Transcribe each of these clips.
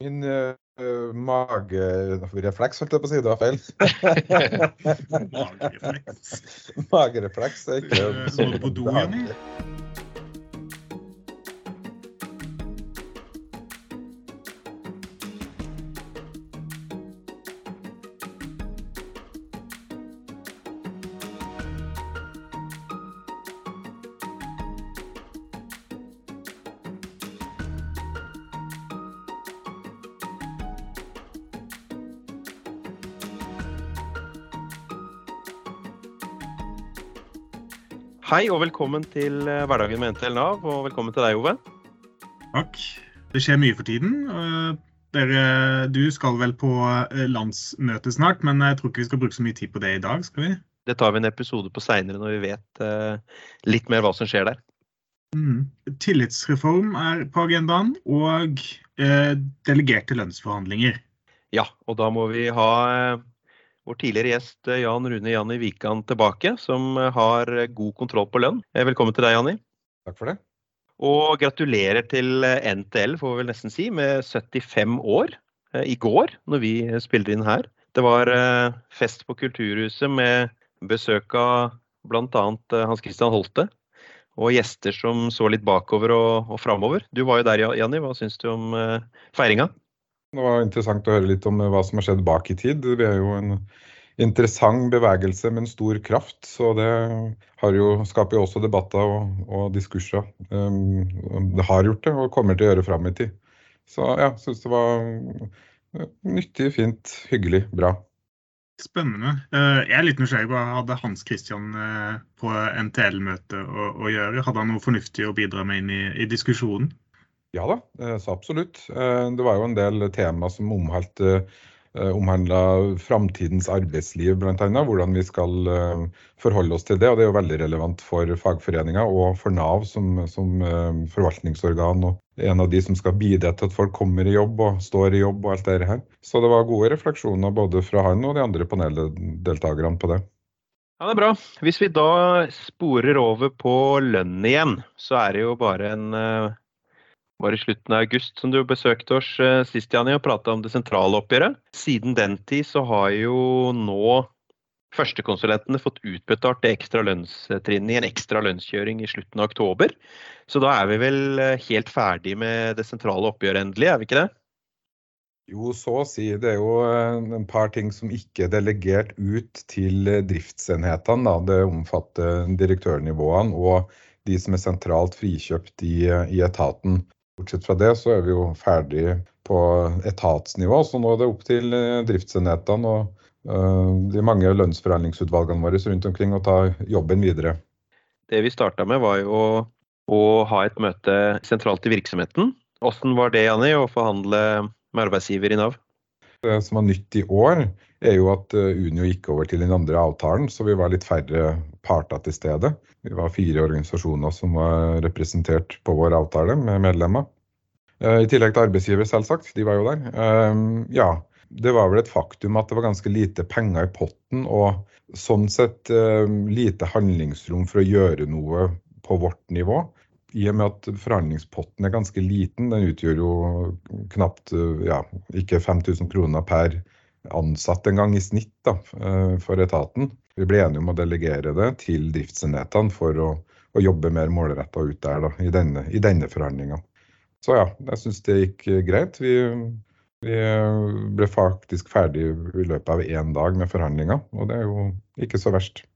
Min uh, magerefleks, holdt jeg på å si. Det var feil. Magerefleks. Magerefleks er ikke Eh, du på do, Jenny? Hei og velkommen til eh, Hverdagen med NTL Nav, og velkommen til deg, Ove. Takk. Det skjer mye for tiden. Eh, Dere, du skal vel på eh, landsmøte snart, men jeg tror ikke vi skal bruke så mye tid på det i dag, skal vi? Det tar vi en episode på seinere når vi vet litt mer hva som skjer der. Mm. Tillitsreform er på agendaen, og eh, delegerte lønnsforhandlinger. Ja, og da må vi ha vår tidligere gjest eh, Jan Rune Janni Wikan tilbake, som eh, har eh, god kontroll på lønn. Velkommen til deg, Janni. Takk for det. Og gratulerer til NTL, får vi vel nesten si, med 75 år i går, når vi spiller inn her. Det var fest på Kulturhuset med besøk av bl.a. Hans Christian Holte. Og gjester som så litt bakover og, og framover. Du var jo der, Janni. Hva syns du om feiringa? Det var interessant å høre litt om hva som har skjedd bak i tid. Vi er jo en interessant bevegelse med en stor kraft, så det jo, skaper jo også debatter og, og diskurser. Um, det har gjort det, og kommer til å gjøre fram i tid. Så ja, syns det var uh, nyttig, fint, hyggelig, bra. Spennende. Eh, Jeg er litt nysgjerrig. Hva hadde Hans Christian eh, på NTL-møtet å, å gjøre? Hadde han noe fornuftig å bidra med inn i, i diskusjonen? Ja da, eh, så absolutt. Eh, Det var jo en del tema som omhandlte omhandla framtidens arbeidsliv, bl.a. Hvordan vi skal eh, forholde oss til det. og Det er jo veldig relevant for fagforeninger og for Nav som, som eh, forvaltningsorgan. og En av de som skal bidra til at folk kommer i jobb og står i jobb og alt det her. Så det var gode refleksjoner både fra han og de andre paneldeltakerne på det. Ja, det er bra. Hvis vi da sporer over på lønn igjen, så er det jo bare en eh, var i slutten av august som du besøkte oss eh, sist, Janni, og prata om det sentrale oppgjøret. Siden den tid så har jo nå førstekonsulentene fått utbetalt det ekstra lønnstrinnet i en ekstra lønnskjøring i slutten av oktober. Så da er vi vel eh, helt ferdig med det sentrale oppgjøret endelig, er vi ikke det? Jo, så å si. Det er jo eh, en par ting som ikke er delegert ut til driftsenhetene. Da. Det omfatter direktørnivåene og de som er sentralt frikjøpt i, i etaten. Bortsett fra det så er vi jo ferdig på etatsnivå, så nå er det opp til eh, driftsenhetene og eh, de mange lønnsforhandlingsutvalgene våre rundt omkring å ta jobben videre. Det vi starta med var jo å, ha et møte sentralt i virksomheten. Åssen var det, Janni, å forhandle med arbeidsgiver i Nav? Det som var nytt i år, er jo at eh, Unio gikk over til den andre avtalen, så vi var litt færre parter til stede. Vi var fire organisasjoner som var representert på vår avtale med medlemmer. Eh, I tillegg til arbeidsgiver, selvsagt. De var jo der. Eh, Ja, det var vel et faktum at det var ganske lite penger i potten, og sånn sett lite handlingsrom for å gjøre noe på vårt nivå. I og med at forhandlingspotten er ganske liten, den utgjør jo knapt eh, ja, ikke 5000 kroner per ansatt en gang i snitt da, eh, for etaten. Vi ble enige om å delegere det til driftsenhetene for å, å jobbe mer målretta ut der da, i denne, i denne forhandlinga. Så ja, jeg syns det gikk eh, greit. Vi, vi ble faktisk ferdig i løpet av én dag med forhandlinga, og det er jo ikke så verst.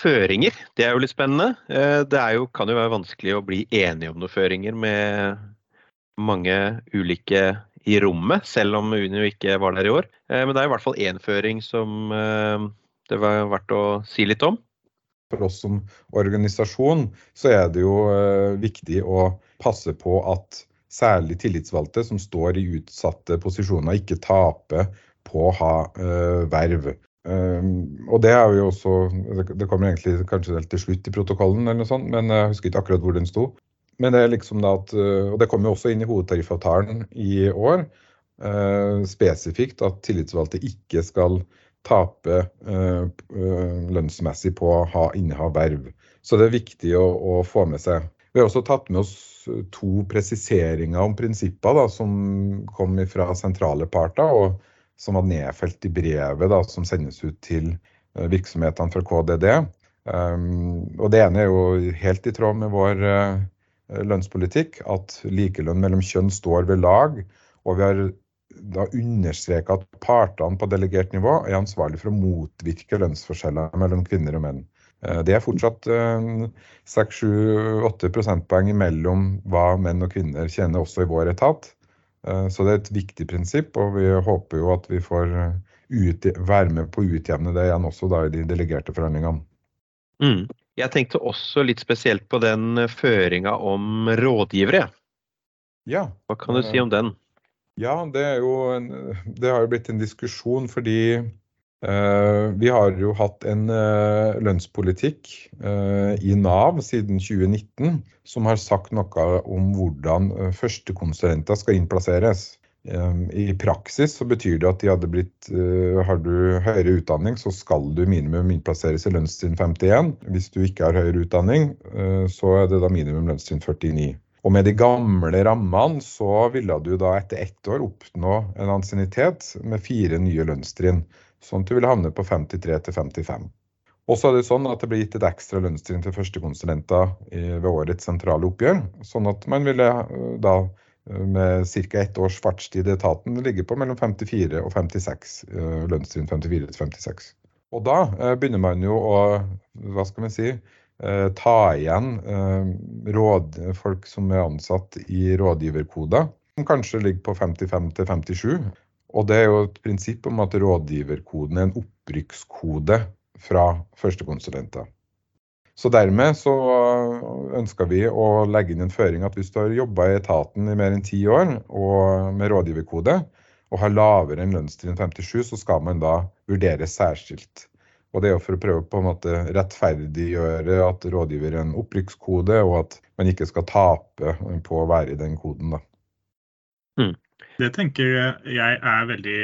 Føringer, det er jo litt spennende. Eh, Det jo, kan jo være vanskelig å bli enige om noen føringer med mange ulike i rommet, selv om Unio ikke var der i år. Eh, Men det er i hvert fall én føring som eh, det var verdt å si litt om. For oss som organisasjon så er det jo viktig å passe på at særlig tillitsvalgte som står i utsatte posisjoner, ikke taper på å ha verv. Um, og det er jo også Det det kommer egentlig kanskje helt til slutt i protokollen, eller noe sånt, men jeg husker ikke akkurat hvor den sto. Men det er liksom det at, uh, og det kommer jo også inn i hovedtariffavtalen i år, uh, spesifikt at tillitsvalgte ikke skal tape uh, lønnsmessig på å ha inneha verv. Så det er viktig å, å få med seg. Vi har også tatt med oss to presiseringer om prinsipper da, som kom fra sentrale parter, og som var nedfelt i brevet da, som sendes ut til eh, virksomhetene fra KDD. Um, og Det ene er jo helt i tråd med vår uh, lønnspolitikk, at likelønn mellom kjønn står ved lag. Og vi har da understreka at partene på delegert nivå er ansvarlig for å motvirke lønnsforskjeller mellom kvinner og menn. Eh, det er fortsatt 6-7-8 eh, prosentpoeng mellom hva menn og kvinner tjener også i vår etat. Eh, så det er et viktig prinsipp, og vi håper jo at vi får være med på å utjevne det igjen også da i de delegerte forhandlingene. Mm. Jeg tenkte også litt spesielt på den føringa om rådgivere. Ja. Hva kan du si om den? Ja, det, en, det har jo blitt en diskusjon fordi vi har jo hatt en uh, lønnspolitikk uh, i Nav siden 2019 som har sagt noe om hvordan førstekonsulenter skal innplasseres. I praksis så betyr det at de hadde blitt Har du høyere utdanning, så skal du minimum innplasseres i lønnstrinn 51. Hvis du ikke har høyere utdanning, så er det da minimum lønnstrinn 49. Og med de gamle rammene så ville du da etter ett år oppnå en ansiennitet med fire nye lønnstrinn. Sånn at du ville havne på 53 til 55. Og så er det sånn at det blir gitt et ekstra lønnstrinn til førstekonsulenter ved årets sentrale oppgjør. Sånn at man ville øh, da øh, med ca. ett års fartstid i etaten ligge på mellom 54 og 56 øh, lønnstrinn 54 til 56. Og da begynner man jo å hva skal man si, ta igjen råd, folk som er ansatt i rådgiverkoder, som kanskje ligger på 55 til 57. Og det er jo et prinsipp om at rådgiverkoden er en opprykkskode fra førstekonsulenter. Så dermed så ønsker vi å legge inn en føring at hvis du har jobba i etaten i mer enn ti år og med rådgiverkode, og har lavere enn lønnstrinn 57, så skal man da vurderes særskilt. Og det er jo for å prøve på en måte rettferdiggjøre at rådgiver er en opprykkskode, og at man ikke skal tape på å være i den koden. da. Mm. Det tenker jeg er veldig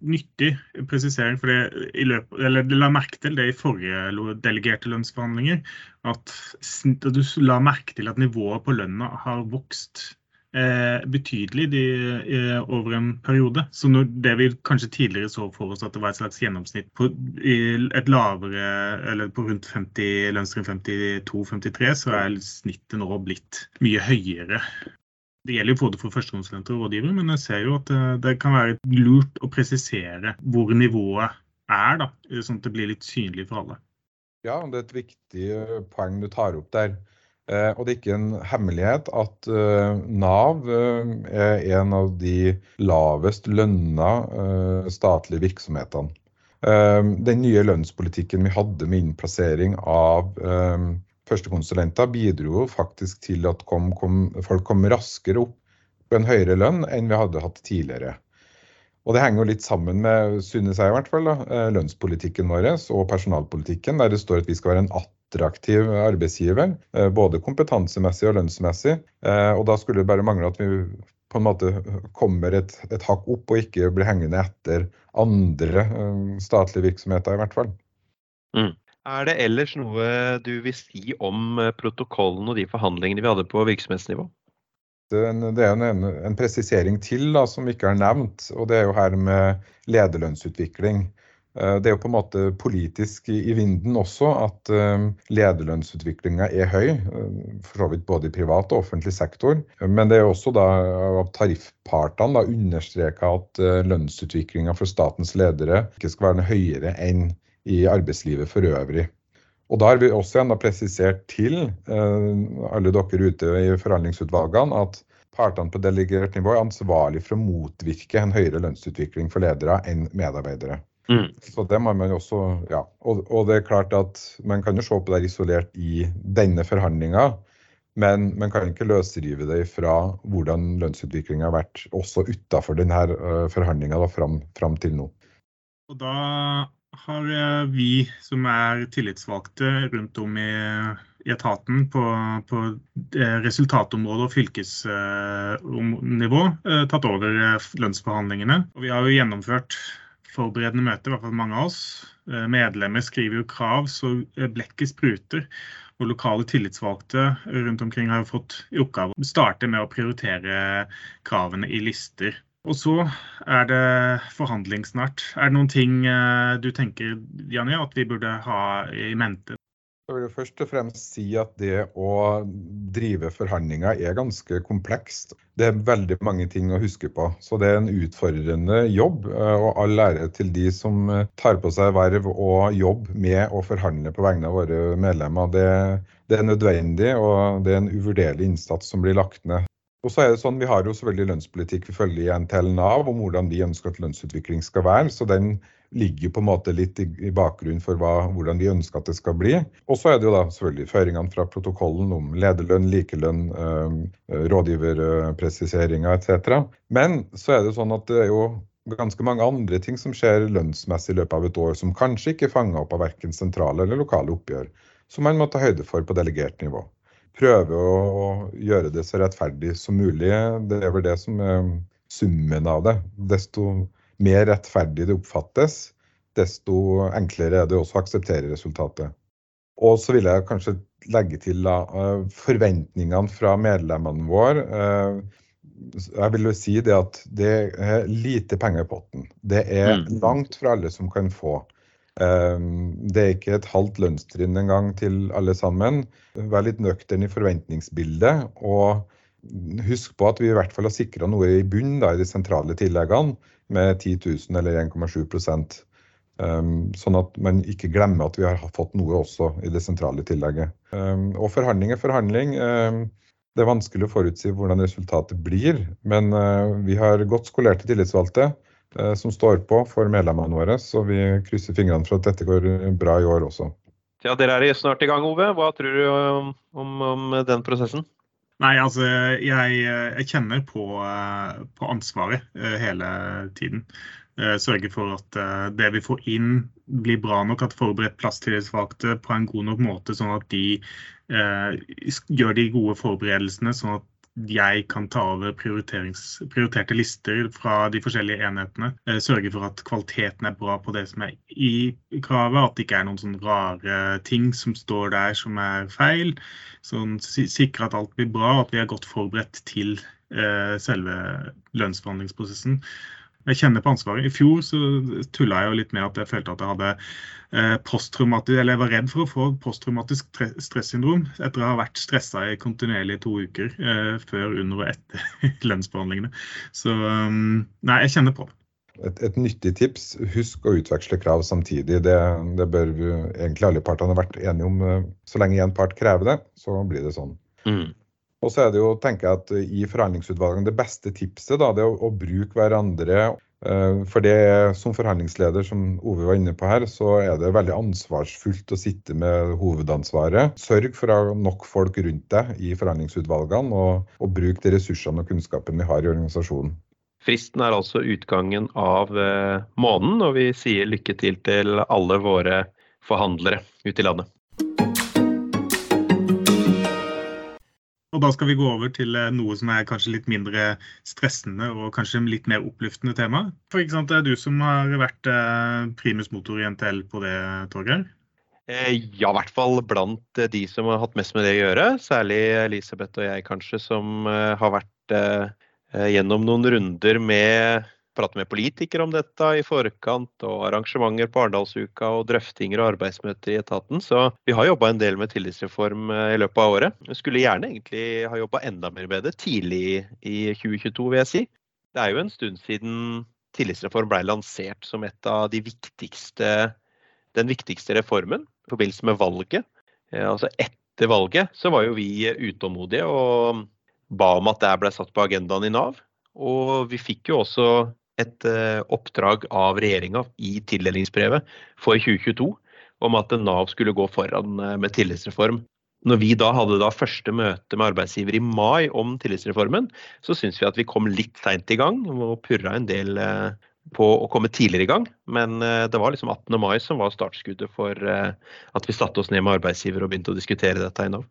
nyttig presisering. for det, La merke til det i forrige delegerte lønnsforhandlinger. At du la merke til at nivået på lønna har vokst eh, betydelig de, eh, over en periode. Så når, det vi kanskje tidligere så for oss at det var et slags gjennomsnitt på et lavere, eller på rundt 50, lønnstrinn 52-53, så er snittet nå blitt mye høyere. Det gjelder både for førstekonsulenter og rådgivere, men jeg ser jo at eh, det kan være lurt å presisere hvor nivået er, da, sånn at det blir litt synlig for alle. Ja, det er et viktig eh, poeng du tar opp der. Eh, og det er ikke en hemmelighet at Nav er en av de lavest lønna statlige virksomhetene. Den nye lønnspolitikken vi hadde med innplassering av førstekonsulenter bidro faktisk til at kom, kom, folk kom raskere opp på en høyere lønn enn vi hadde hatt tidligere. Og Det henger jo litt sammen med synes jeg i hvert fall, da, eh, lønnspolitikken vår og personalpolitikken, der det står at vi skal være en attraktiv arbeidsgiver. Eh, både kompetansemessig og lønnsmessig. Eh, og Da skulle det bare mangle at vi på en måte kommer et, et hakk opp og ikke blir hengende etter andre statlige virksomheter, i hvert fall. Mm. Er det ellers noe du vil si om eh, protokollen og de forhandlingene vi hadde på virksomhetsnivå? Det er en, en presisering til da, som ikke har nevnt, og det er jo her med lederlønnsutvikling. Eh, det er jo på en måte politisk i vinden også at eh, lederlønnsutviklinga er høy, for så vidt både i privat og offentlig sektor. Men det er også da av tariffpartene understreka at lønnsutviklinga for statens ledere ikke skal være noe høyere enn i arbeidslivet for øvrig. Og Da har vi også enda presisert til eh, alle dere ute i forhandlingsutvalgene at partene på delegert nivå er ansvarlig for å motvirke en høyere lønnsutvikling for ledere enn medarbeidere. Mm. Så det må man også, ja. Og, og, det er klart at man kan jo se på det isolert i denne forhandlinga, men man kan ikke løsrive det fra hvordan lønnsutviklinga har vært også utafor denne uh, forhandlinga fram, fram til nå. Og da har eh, vi som er tillitsvalgte rundt om i, i etaten på, på resultatområdet resultatområde og fylkesnivå eh, tatt over lønnsforhandlingene. Og vi har jo gjennomført forberedende møter, i hvert fall mange av oss. Medlemmer skriver jo krav så blekket spruter. Og lokale tillitsvalgte rundt omkring har fått i oppgave å starte med å prioritere kravene i lister. Og så er det forhandling snart. Er det noen ting eh, du tenker Janne, at vi burde ha i mente jeg vil først og fremst si at det å drive forhandlinger er ganske komplekst. Det er veldig mange ting å huske på. Så det er en utfordrende jobb. Eh, og all ære til de som eh, tar på seg verv og jobb med å forhandle på vegne av våre medlemmer. Det, det er nødvendig, og det er en uvurderlig innsats som blir lagt ned. Og så er det sånn, Vi har jo selvfølgelig lønnspolitikk vi følger igjen til Nav om hvordan vi ønsker at lønnsutvikling skal være. så den ligger på en måte litt i, bakgrunnen for hva, hvordan vi ønsker at det skal bli. Og så er det jo da selvfølgelig føringene fra protokollen om lederlønn, likelønn, øh, rådgiverpresiseringer etc. Men så er det sånn at det er jo ganske mange andre ting som skjer lønnsmessig i løpet av et år, som kanskje ikke er fanga opp av verken sentrale eller lokale oppgjør. Som man må ta høyde for på delegert nivå. Prøve å gjøre det så rettferdig som mulig. Det er vel det som er summen av det. Desto mer rettferdig det oppfattes, desto enklere er det også å akseptere resultatet. Og så vil jeg kanskje legge til da, eh, forventningene fra medlemmene våre. Eh, jeg vil jo si det at det er lite penger i potten. Det er mm. langt fra alle som kan få. Eh, det er ikke et halvt lønnstrinn engang til alle sammen. Vær litt nøktern i forventningsbildet. og Husk på at vi i hvert fall har sikra noe i bunnen i de sentrale tilleggene med 10 000 eller 1,7 Um, sånn at man ikke glemmer at vi har fått noe også i det sentrale tillegget. Um, og forhandling er forhandling. Det er vanskelig å forutsi hvordan resultatet blir, men uh, vi har godt skolerte tillitsvalgte som står på for medlemmene våre, så vi krysser fingrene for at dette går bra i år også. Ja, Dere er snart i gang, Ove. Hva tror du om, om, om den prosessen? Nei, altså jeg, jeg kjenner på, på, ansvaret eh, hele tiden. Eh, sørge for at eh, det vi får inn blir bra nok, at forberedt plasstillitsvalgte på en god nok måte, sånn at de eh, gjør de gode forberedelsene, sånn at jeg kan ta over prioriterte lister fra de forskjellige enhetene. Eh, sørge for at kvaliteten er bra på det som er i kravet, at det ikke er noen sånne rare ting som står der som er feil. Sånn, sikre at alt blir bra, at vi er godt forberedt til eh, selve lønnsforhandlingsprosessen. Jeg kjenner på ansvaret. I fjor så tulla jeg jo litt med at jeg følte at jeg hadde eh, posttraumatisk, eller jeg var redd for å få posttraumatisk stressyndrom etter å ha vært stressa i kontinuerlig to uker eh, før, under og etter lønnsbehandlingene. Så um, nei, jeg kjenner på det. Et, et, nyttig tips, husk å utveksle krav samtidig. Det, det bør vi, egentlig alle partene ha vært enige om. Eh, så lenge én part krever det, så blir det sånn. Mm. Og så er det jo, tenker jeg at i forhandlingsutvalgene, det beste tipset da, det er å, å bruke hverandre. Eh, for det som forhandlingsleder, som Ove var inne på her, så er det veldig ansvarsfullt å sitte med hovedansvaret. Sørg for å ha nok folk rundt deg i forhandlingsutvalgene, og, og bruk de ressursene og kunnskapen vi har i organisasjonen. Fristen er altså utgangen av eh, måneden, og vi sier lykke til til alle våre forhandlere ute i landet. Og da skal vi gå over til eh, noe som er kanskje litt mindre stressende og kanskje litt mer oppløftende tema. For ikke sant, Det er du som har vært eh, primus motor i NTL på det, Torgeir? Eh, ja, i hvert fall blant de som har hatt mest med det å gjøre. Særlig Elisabeth og jeg kanskje, som har vært gjennom noen runder med prate med politikere om dette i forkant, og arrangementer på Arendalsuka og drøftinger og arbeidsmøter i etaten. Så vi har jobba en del med tillitsreform eh, i løpet av året. Vi skulle gjerne egentlig ha jobba enda mer med det tidlig i 2022, vil jeg si. Det er jo en stund siden tillitsreform ble lansert som et av de viktigste, den viktigste reformen i forbindelse med valget. Eh, altså etter valget så var jo vi utålmodige og ba om at det ble satt på agendaen i Nav. Og vi fikk jo også et eh, oppdrag av regjeringa i tildelingsbrevet for 2022 om at Nav skulle gå foran eh, med tillitsreform. Når vi da hadde da første møte med arbeidsgiver i mai om tillitsreformen, så syns vi at vi kom litt seint i gang og purra en del eh, på å komme tidligere i gang. Men det var liksom 18. mai som var startskuddet for at vi satte oss ned med arbeidsgiver og begynte å diskutere dette i Nav.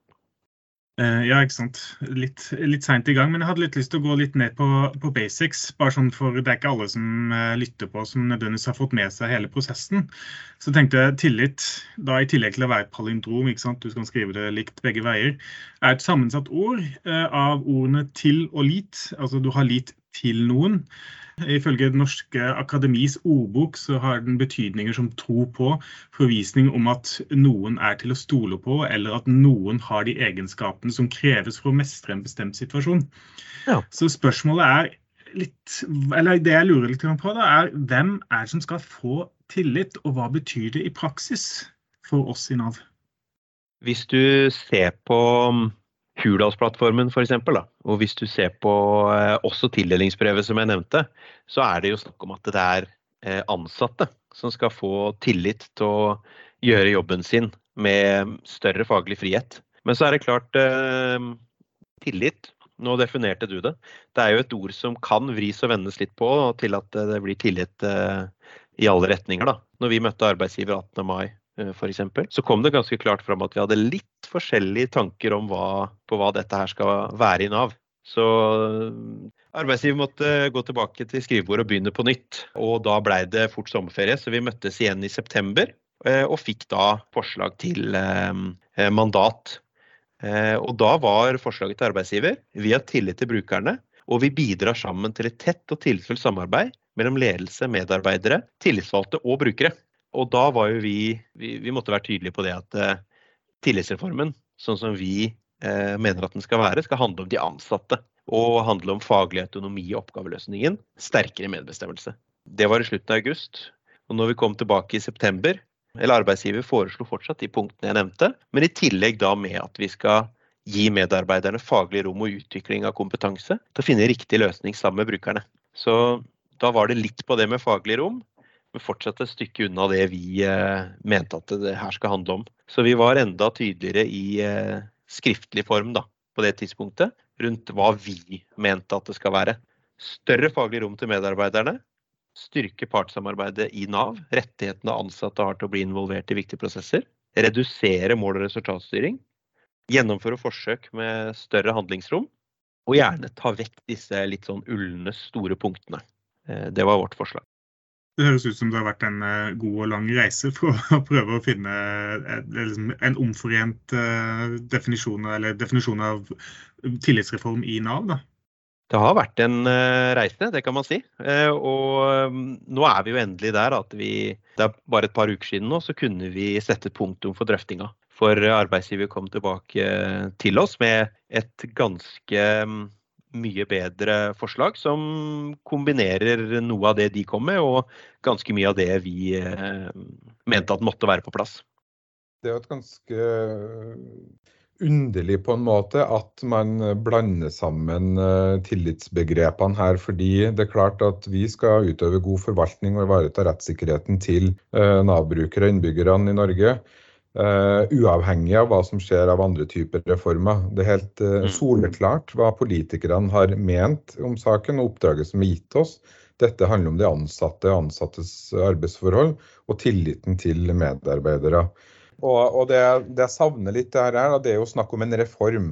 Uh, ja, ikke sant. Litt, litt seint i gang, men jeg hadde litt lyst til å gå litt ned på, på basics. bare sånn for Det er ikke alle som uh, lytter på som nødvendigvis har fått med seg hele prosessen. Så tenkte jeg tillit, da i tillegg til å være et palindrom, ikke sant? du skal skrive det likt begge veier, er et sammensatt ord uh, av ordene til og lit. Altså du har lit til noen. Ifølge Den norske akademis ordbok så har den betydninger som tro på, forvisning om at noen er til å stole på, eller at noen har de egenskapene som kreves for å mestre en bestemt situasjon. Ja. Så spørsmålet er litt, eller det jeg lurer litt på, da, er hvem er det som skal få tillit, og hva betyr det i praksis for oss i Nav? Hvis du ser på Hurdalsplattformen f.eks. Og hvis du ser på eh, også tildelingsbrevet som jeg nevnte, så er det jo snakk om at det er eh, ansatte som skal få tillit til å gjøre jobben sin med større faglig frihet. Men så er det klart eh, tillit. Nå definerte du det. Det er jo et ord som kan vris og vendes litt på til at det blir tillit i alle retninger. da. Når vi møtte arbeidsgiver 18. mai f.eks., så kom det ganske klart fram at vi hadde litt forskjellige tanker om hva, på hva dette her skal være i Nav. Så eh, arbeidsgiver måtte gå tilbake til skrivebordet og begynne på nytt. Og da blei det fort sommerferie, så vi møttes igjen i september eh, og fikk da forslag til mandat. Og da var forslaget til arbeidsgiver vi har tillit til brukerne, og vi bidrar sammen til et tett og tillitsfullt samarbeid mellom ledelse, medarbeidere, tillitsvalgte og brukere og da var jo vi, vi, vi måtte være tydelige på det at uh, tillitsreformen, sånn som vi uh, mener at den skal være, skal handle om de ansatte. Og handle om faglig autonomi i oppgaveløsningen. Sterkere medbestemmelse. Det var i slutten av august. Og når vi kom tilbake i september, eller arbeidsgiver foreslo fortsatt de punktene jeg nevnte, men i tillegg da med at vi skal gi medarbeiderne faglig rom og utvikling av kompetanse til å finne riktig løsning sammen med brukerne. Så da var det litt på det med faglig rom, men fortsatt et stykke unna det vi eh, mente at det her skal handle om. Så vi var enda tydeligere i eh, skriftlig form da, på det tidspunktet rundt hva vi mente at det skal være. Større faglig rom til medarbeiderne. Styrke partssamarbeidet i Nav. Rettighetene ansatte har til å bli involvert i viktige prosesser. Redusere mål- og resultatstyring. Gjennomføre forsøk med større handlingsrom. Og gjerne ta vekk disse litt sånn ulne, store punktene. Eh, det var vårt forslag. Det høres ut som det har vært en uh, god og lang reise for å prøve å finne uh, liksom, en omforent uh, definisjon, definisjon av tillitsreform i Nav. Da. Det har vært en reise, det kan man si. og um, nå er vi jo endelig der at vi Det er bare et par uker siden nå, så kunne vi sette et punktum for drøftinga. For arbeidsgiver kom tilbake til oss med et ganske um, mye bedre forslag som kombinerer noe av det de kom med, og ganske mye av det vi eh, mente at måtte være på plass. Det er jo et ganske underlig på en måte at man blander sammen eh, tillitsbegrepene her. Fordi det er klart at vi skal utøve god forvaltning og ivareta rettssikkerheten til eh, Nav-brukere og innbyggerne i Norge. Uh, uavhengig av hva som skjer av andre typer reformer. Det er helt uh, soleklart hva politikerne har ment om saken og oppdraget som er gitt oss. Dette handler om de ansatte og ansattes arbeidsforhold og tilliten til medarbeidere. Og, og det, det, jeg savner litt, her, det er jo snakk om en reform.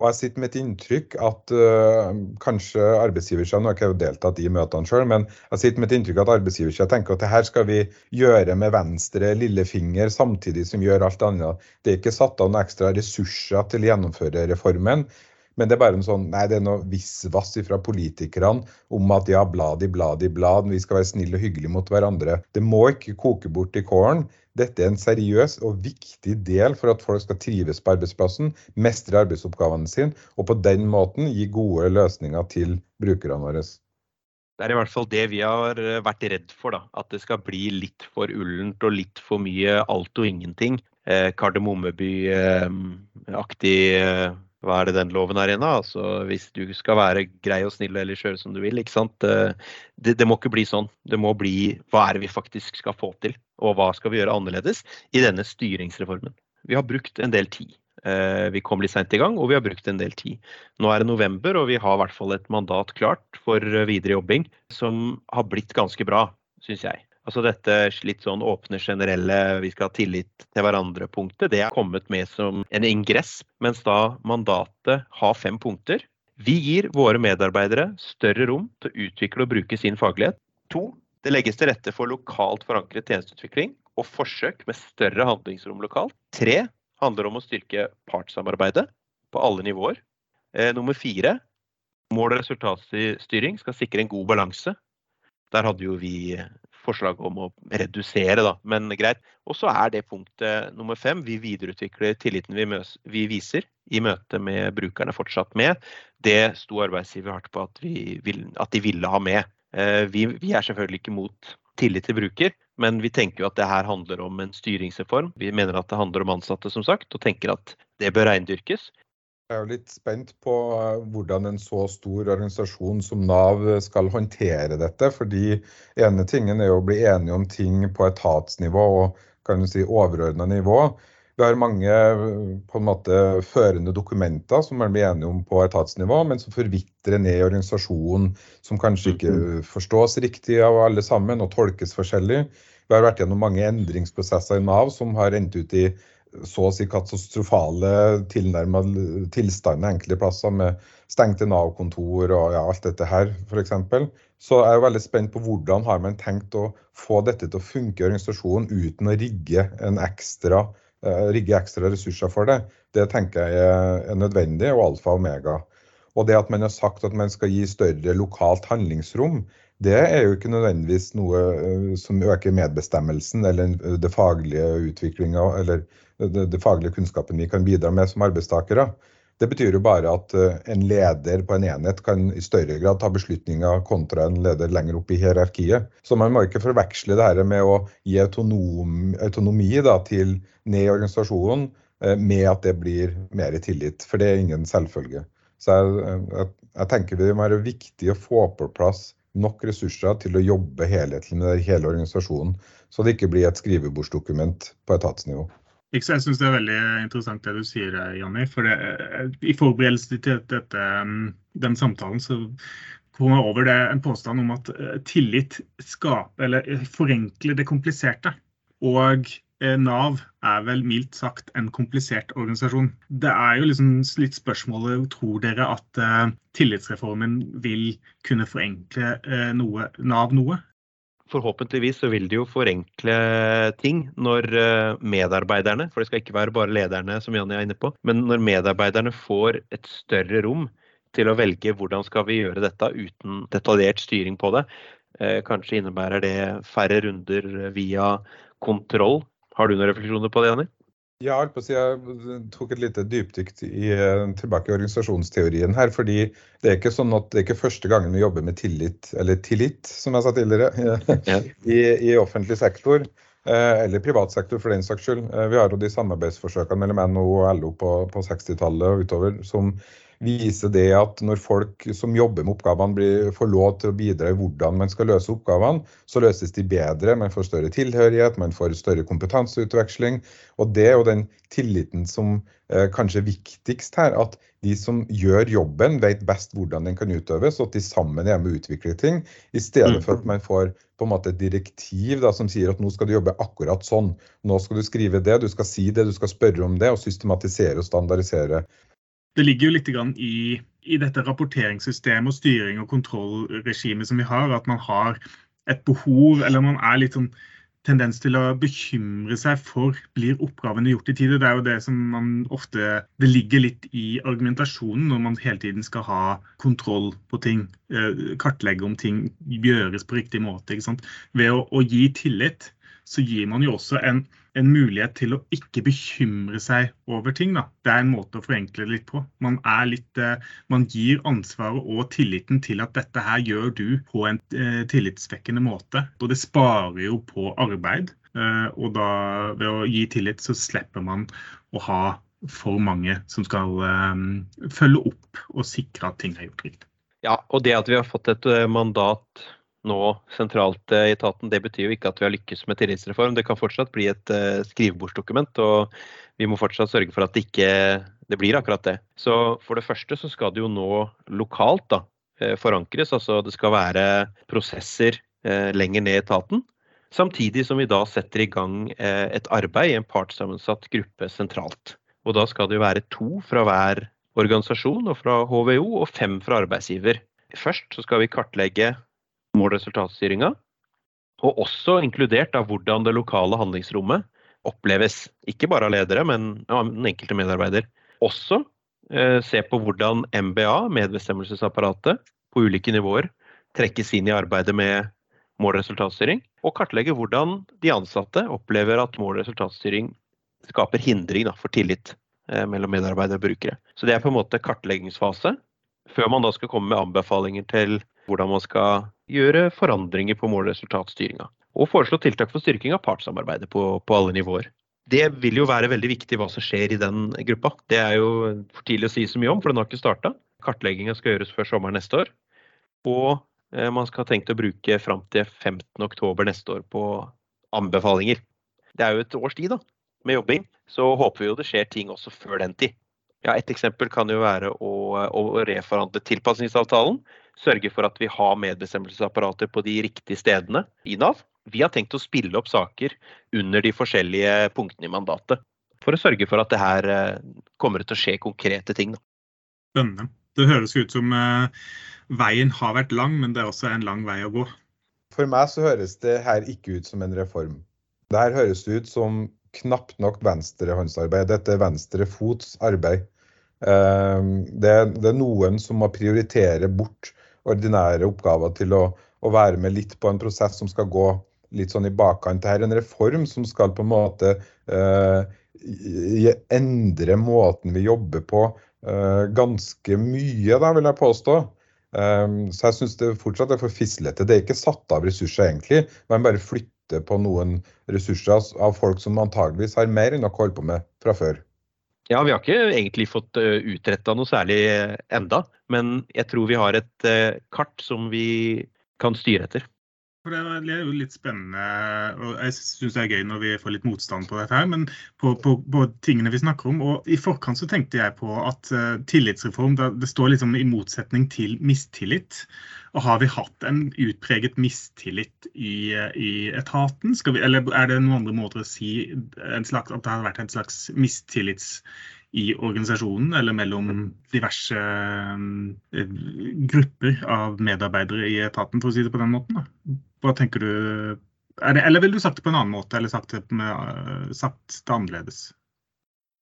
Og jeg sitter med et inntrykk at uh, kanskje arbeidsgiversiden, Nå har ikke deltatt i møtene sjøl, men jeg sitter med et inntrykk at arbeidsgiversiden tenker at det her skal vi gjøre med venstre lillefinger samtidig som vi gjør alt annet. Det er ikke satt av noen ekstra ressurser til å gjennomføre reformen. Men det er bare en sånn, nei, det er noe visvass fra politikerne om at ja, blad i blad vi skal være snille og hyggelige mot hverandre. Det må ikke koke bort i kålen. Dette er en seriøs og viktig del for at folk skal trives på arbeidsplassen, mestre arbeidsoppgavene sine, og på den måten gi gode løsninger til brukerne våre. Det er i hvert fall det vi har vært redd for. da, At det skal bli litt for ullent og litt for mye alt og ingenting. Eh, Kardemommeby-aktig eh, hva er det den loven er igjen, av? Altså, hvis du skal være grei og snill eller kjøre som du vil. ikke sant? Eh, det, det, må ikke bli sånn. Det må bli hva er det vi faktisk skal få til, og hva skal vi gjøre annerledes i denne styringsreformen. Vi har brukt en del tid. Eh, vi kom litt seint i gang, og vi har brukt en del tid. Nå er det november, og vi har i hvert fall et mandat klart for videre jobbing som har blitt ganske bra, syns jeg. Altså dette litt sånn åpne, generelle 'vi skal ha tillit til hverandre'-punktet, det er kommet med som en ingress, mens da mandatet har fem punkter. Vi gir våre medarbeidere større rom til å utvikle og bruke sin faglighet. To, det legges til rette for lokalt forankret tjenesteutvikling og forsøk med større handlingsrom lokalt. Tre handler om å styrke partssamarbeidet på alle nivåer. Eh, nummer fire, mål- og resultatstyring skal sikre en god balanse. Der hadde jo vi forslag om å redusere, da, men greit. Og så er det punktet nummer fem. Vi videreutvikler tilliten vi, møs, vi, viser i møte med brukerne fortsatt med. Det sto arbeidsgiver hardt på at, vil, at, de ville ha med. Eh, vi, vi er selvfølgelig ikke mot tillit til bruker, men vi tenker jo at det her handler om en styringsreform. Vi mener at det handler om ansatte, som sagt, og tenker at det bør reindyrkes. Jeg er jo litt spent på eh, hvordan en så stor organisasjon som Nav skal håndtere dette. fordi ene tingen er å bli enige om ting på etatsnivå og kan du si overordna nivå. Vi har mange på en måte førende dokumenter som man blir enige om på etatsnivå, men som forvitrer ned i organisasjonen, som kanskje ikke mm-hmm. forstås riktig av alle sammen og tolkes forskjellig. Vi har vært gjennom mange endringsprosesser i Nav som har endt ut i så å si katastrofale tilnærma tilstander enkelte plasser, med stengte Nav-kontor og ja, alt dette her, f.eks. Så jeg er veldig spent på hvordan har man tenkt å få dette til å funke i organisasjonen uten å rigge, ekstra, uh, rigge ekstra ressurser for det. Det tenker jeg er nødvendig og alfa og omega. Og det at man har sagt at man skal gi større lokalt handlingsrom, det er jo ikke nødvendigvis noe eh, som øker medbestemmelsen eller det faglige utviklinga eller det, det, faglige kunnskapen vi kan bidra med som arbeidstakere. Det betyr jo bare at eh, en leder på en enhet kan i større grad ta beslutninger kontra en leder lenger opp i hierarkiet. Så man må ikke forveksle det her med å gi autonom, autonomi da, til ned i organisasjonen eh, med at det blir mer tillit, for det er ingen selvfølge. Så jeg, jeg, jeg tenker det må være viktig å få på plass nok ressurser til å jobbe helhetlig med hele organisasjonen, så det ikke blir et skrivebordsdokument på etatsnivå. Jeg syns det er veldig interessant det du sier, Janni. For eh, I forberedelse til dette, mm, den samtalen så kom jeg over det en påstand om at eh, tillit skaper, eller eh, forenkler det kompliserte. Og Nav er vel mildt sagt en komplisert organisasjon. Det er jo liksom litt spørsmålet tror dere at tillitsreformen vil kunne forenkle noe, Nav noe? forhåpentligvis så vil det jo forenkle ting når eh, medarbeiderne, for det skal ikke være bare lederne som Janni er inne på, men når medarbeiderne får et større rom til å velge hvordan skal vi gjøre dette uten detaljert styring på det. Eh, kanskje innebærer det færre runder via kontroll. Har du noen refleksjoner på det, Jenny? Ja, jeg tok et lite dypdykk i, eh, tilbake i organisasjonsteorien her. fordi det er ikke sånn at det er ikke første gangen vi jobber med tillit, eller tillit, som jeg sa tidligere, i, i offentlig sektor. Eh, eller privat sektor, for den saks skyld. Eh, vi har jo de samarbeidsforsøkene mellom NHO og LO på, på 60-tallet og utover som viser det at når folk som jobber med oppgavene blir, får lov til å bidra i hvordan man skal løse oppgavene, så løses de bedre. Man får større tilhørighet, man får større kompetanseutveksling. Og det er jo den tilliten som eh, kanskje er viktigst her. At de som gjør jobben, vet best hvordan den kan utøves, og at de sammen er med å utvikle ting. I stedet for at man får på en måte et direktiv da, som sier at nå skal du jobbe akkurat sånn. Nå skal du skrive det, du skal si det, du skal spørre om det, og systematisere og standardisere det ligger jo litt i, i, dette rapporteringssystemet og styring og kontrollregimet som vi har, at man har et behov, eller man er litt sånn tendens til å bekymre seg for blir oppgavene gjort i tide. Det er jo det som man ofte Det ligger litt i argumentasjonen når man hele tiden skal ha kontroll på ting. Eh, kartlegge om ting gjøres på riktig måte. Ved å, å gi tillit så gir man jo også en, en, mulighet til å ikke bekymre seg over ting. Da. Det er en måte å forenkle det litt på. Man, litt, eh, man gir ansvaret og tilliten til at dette her gjør du på en eh, tillitsvekkende måte. Og det sparer jo på arbeid. Eh, og da ved å gi tillit, så slipper man å ha for mange som skal følge opp og sikre at ting er gjort riktig. Ja, og det at vi har fått et mandat nå sentralt i etaten, det betyr jo ikke at vi har lykkes med tillitsreform. Det kan fortsatt bli et uh, skrivebordsdokument, og vi må fortsatt sørge for at det ikke det blir akkurat det. Så for det første så skal det jo nå lokalt da, uh, forankres. Altså det skal være prosesser lenger ned i etaten Samtidig som vi da setter i gang eh, et arbeid i en partssammensatt gruppe sentralt. Og da skal det jo være to fra hver organisasjon og fra HVO, og fem fra arbeidsgiver. Først så skal vi kartlegge mål- og også inkludert av hvordan det lokale handlingsrommet oppleves. Ikke bare av ledere, men av den enkelte medarbeider. Også eh, se på hvordan MBA, medbestemmelsesapparatet, på ulike nivåer trekkes inn i arbeidet med mål- og kartlegge hvordan de ansatte opplever at mål- skaper hindring da, for tillit eh, mellom medarbeidere og brukere. Så det er på en måte kartleggingsfase, før man da skal komme med anbefalinger til hvordan man skal gjøre forandringer på målresultatstyringa. og. Foreslå tiltak for styrking av partssamarbeidet på, på alle nivåer. Det vil jo være veldig viktig hva som skjer i den gruppa. Det er jo for tidlig å si så mye om, for den har ikke starta. Kartlegginga skal gjøres før sommeren neste år. Og eh, man skal ha tenkt å bruke fram til 15.10 neste år på anbefalinger. Det er jo et års tid da, med jobbing, så håper vi jo det skjer ting også før den tid. Ja, Et eksempel kan jo være å, å reforhandle tilpasningsavtalen. Sørge for at vi har medbestemmelsesapparater på de riktige stedene i Nav. Vi har tenkt å spille opp saker under de forskjellige punktene i mandatet. For å sørge for at det her eh, kommer til å skje konkrete ting. Spennende. Det høres ut som eh, veien har vært lang, men det er også en lang vei å gå. For meg så høres det her ikke ut som en reform. Det her høres ut som knapt nok venstrehåndsarbeid. Dette er venstre fots arbeid. Ehm, det, det, er noen som må prioritere bort ordinære oppgaver til å, å, være med litt på en prosess som skal gå litt sånn i bakkant. Dette er en reform som skal på en måte eh, endre måten vi jobber på eh, ganske mye, da, vil jeg påstå. Um, så jeg syns det fortsatt er for fislete. Det er ikke satt av ressurser, egentlig. Man bare flytter på noen ressurser av folk som antageligvis har mer enn å holde på med fra før. Ja, vi har ikke egentlig fått eh, utretta noe særlig eh, enda, men jeg tror vi har et eh, kart som vi kan styre etter. Det er jo litt spennende, og jeg syns det er gøy når vi får litt motstand på dette. her, Men på, på, på tingene vi snakker om. og I forkant så tenkte jeg på at uh, tillitsreform det, står liksom i motsetning til mistillit. Og Har vi hatt en utpreget mistillit i, i etaten? Vi, eller er det noen andre måter å si slags, at det har vært en slags mistillits i organisasjonen eller mellom diverse uh, grupper av medarbeidere i etaten, for å si det på den måten? Da. Hva tenker du det, Eller vil du sagt det på en annen måte, eller sagt det, med, sagt det annerledes?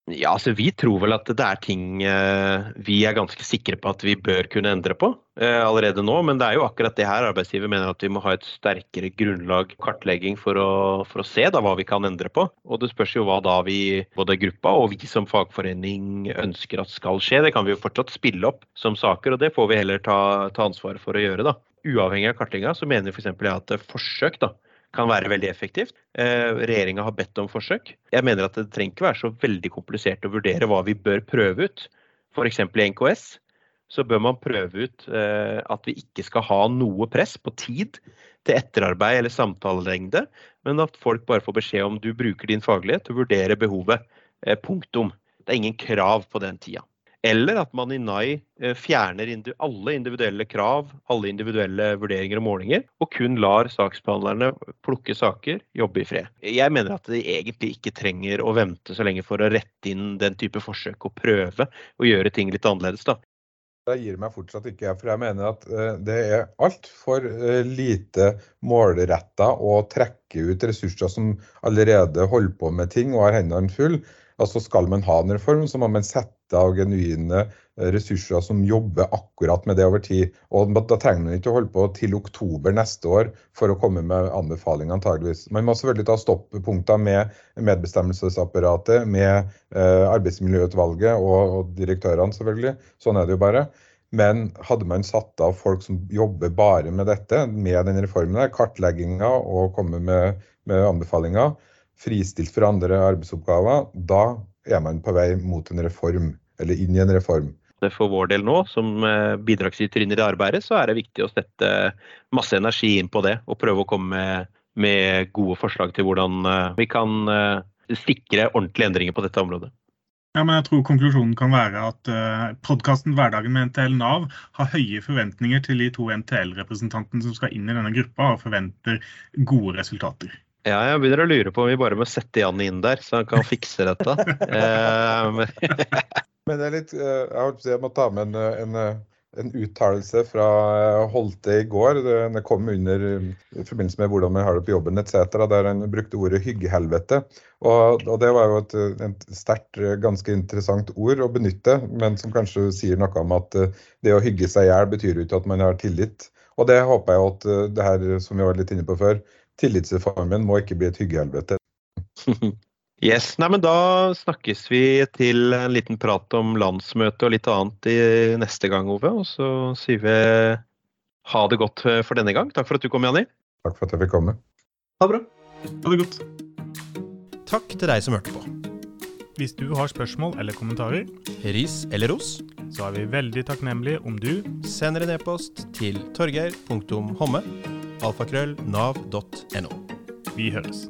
Ja, altså Vi tror vel at det er ting eh, vi er ganske sikre på at vi bør kunne endre på eh, allerede nå. Men det er jo akkurat det her arbeidsgiver mener at vi må ha et sterkere grunnlag kartlegging for å, for å se da hva vi kan endre på. Og det spørs jo hva da vi, både gruppa og vi som fagforening ønsker at skal skje. Det kan vi jo fortsatt spille opp som saker, og det får vi heller ta, ta ansvaret for å gjøre. da. Uavhengig av kartlegginga så mener f.eks. jeg at forsøk da, kan være veldig effektivt. Eh, Regjeringa har bedt om forsøk. Jeg mener at det trenger ikke være så veldig komplisert å vurdere hva vi bør prøve ut. F.eks. i NKS så bør man prøve ut eh, at vi ikke skal ha noe press på tid til etterarbeid eller samtalelengde, men at folk bare får beskjed om du bruker din faglighet til å vurdere behovet. Eh, punktum. Det er ingen krav på den tida. Eller at man i NAI eh, fjerner alle individuelle krav, alle individuelle vurderinger og målinger, og kun lar saksbehandlerne plukke saker, jobbe i fred. Jeg mener at de egentlig ikke trenger å vente så lenge for å rette inn den type forsøk og prøve å gjøre ting litt annerledes. da. Det gir meg fortsatt ikke, for jeg mener at eh, det er altfor eh, lite målretta å trekke ut ressurser som allerede holder på med ting og har hendene fulle. Altså Skal man ha en reform, så må man sette av genuine eh, ressurser som jobber akkurat med det over tid. Og Da trenger man ikke å holde på til oktober neste år for å komme med anbefalinger, antageligvis. Man må selvfølgelig ta stoppunkter med medbestemmelsesapparatet, med eh, arbeidsmiljøutvalget og, og direktørene, selvfølgelig. Sånn er det jo bare. Men hadde man satt av folk som jobber bare med dette, med den reformen, der, kartlegginga og komme med, med anbefalinger, fristilt for andre arbeidsoppgaver, da er man på vei mot en reform, eller inn i en reform. For vår del nå, som eh, bidragsyter inn i det arbeidet, så er det viktig å sette masse energi inn på det. Og prøve å komme med, med gode forslag til hvordan eh, vi kan eh, sikre ordentlige endringer på dette området. Ja, men jeg tror konklusjonen kan være at uh, podkasten 'Hverdagen med NTL Nav' har høye forventninger til de to NTL-representantene som skal inn i denne gruppa, og forventer gode resultater. Ja, jeg begynner å lure på om vi bare må sette Jan inn der, så han kan fikse dette. eh, men det er litt, eh, jeg, har, jeg må ta med en, en en uttalelse fra Holte i går. Det kom under i forbindelse med hvordan vi har det på jobben etc. Der han brukte ordet 'hyggehelvete'. Og, og det var jo et, et sterkt, ganske interessant ord å benytte, men som kanskje sier noe om at det å hygge seg i hjel betyr jo ikke at man har tillit. Og det håper jeg at det her som vi var litt inne på før, tillitsreformen må ikke bli et hyggehelvete. Yes, nei, men Da snakkes vi til en liten prat om landsmøte og litt annet i neste gang, Ove. Og så sier vi ha det godt for denne gang. Takk for at du kom, Janni. Takk for at jeg fikk komme. Ha det bra. Ha det godt. Takk til deg som hørte på. Hvis du har spørsmål eller kommentarer, ris eller ros, så er vi veldig takknemlige om du sender en e-post til torgeir.homme alfakrøll nav.no. Vi høres.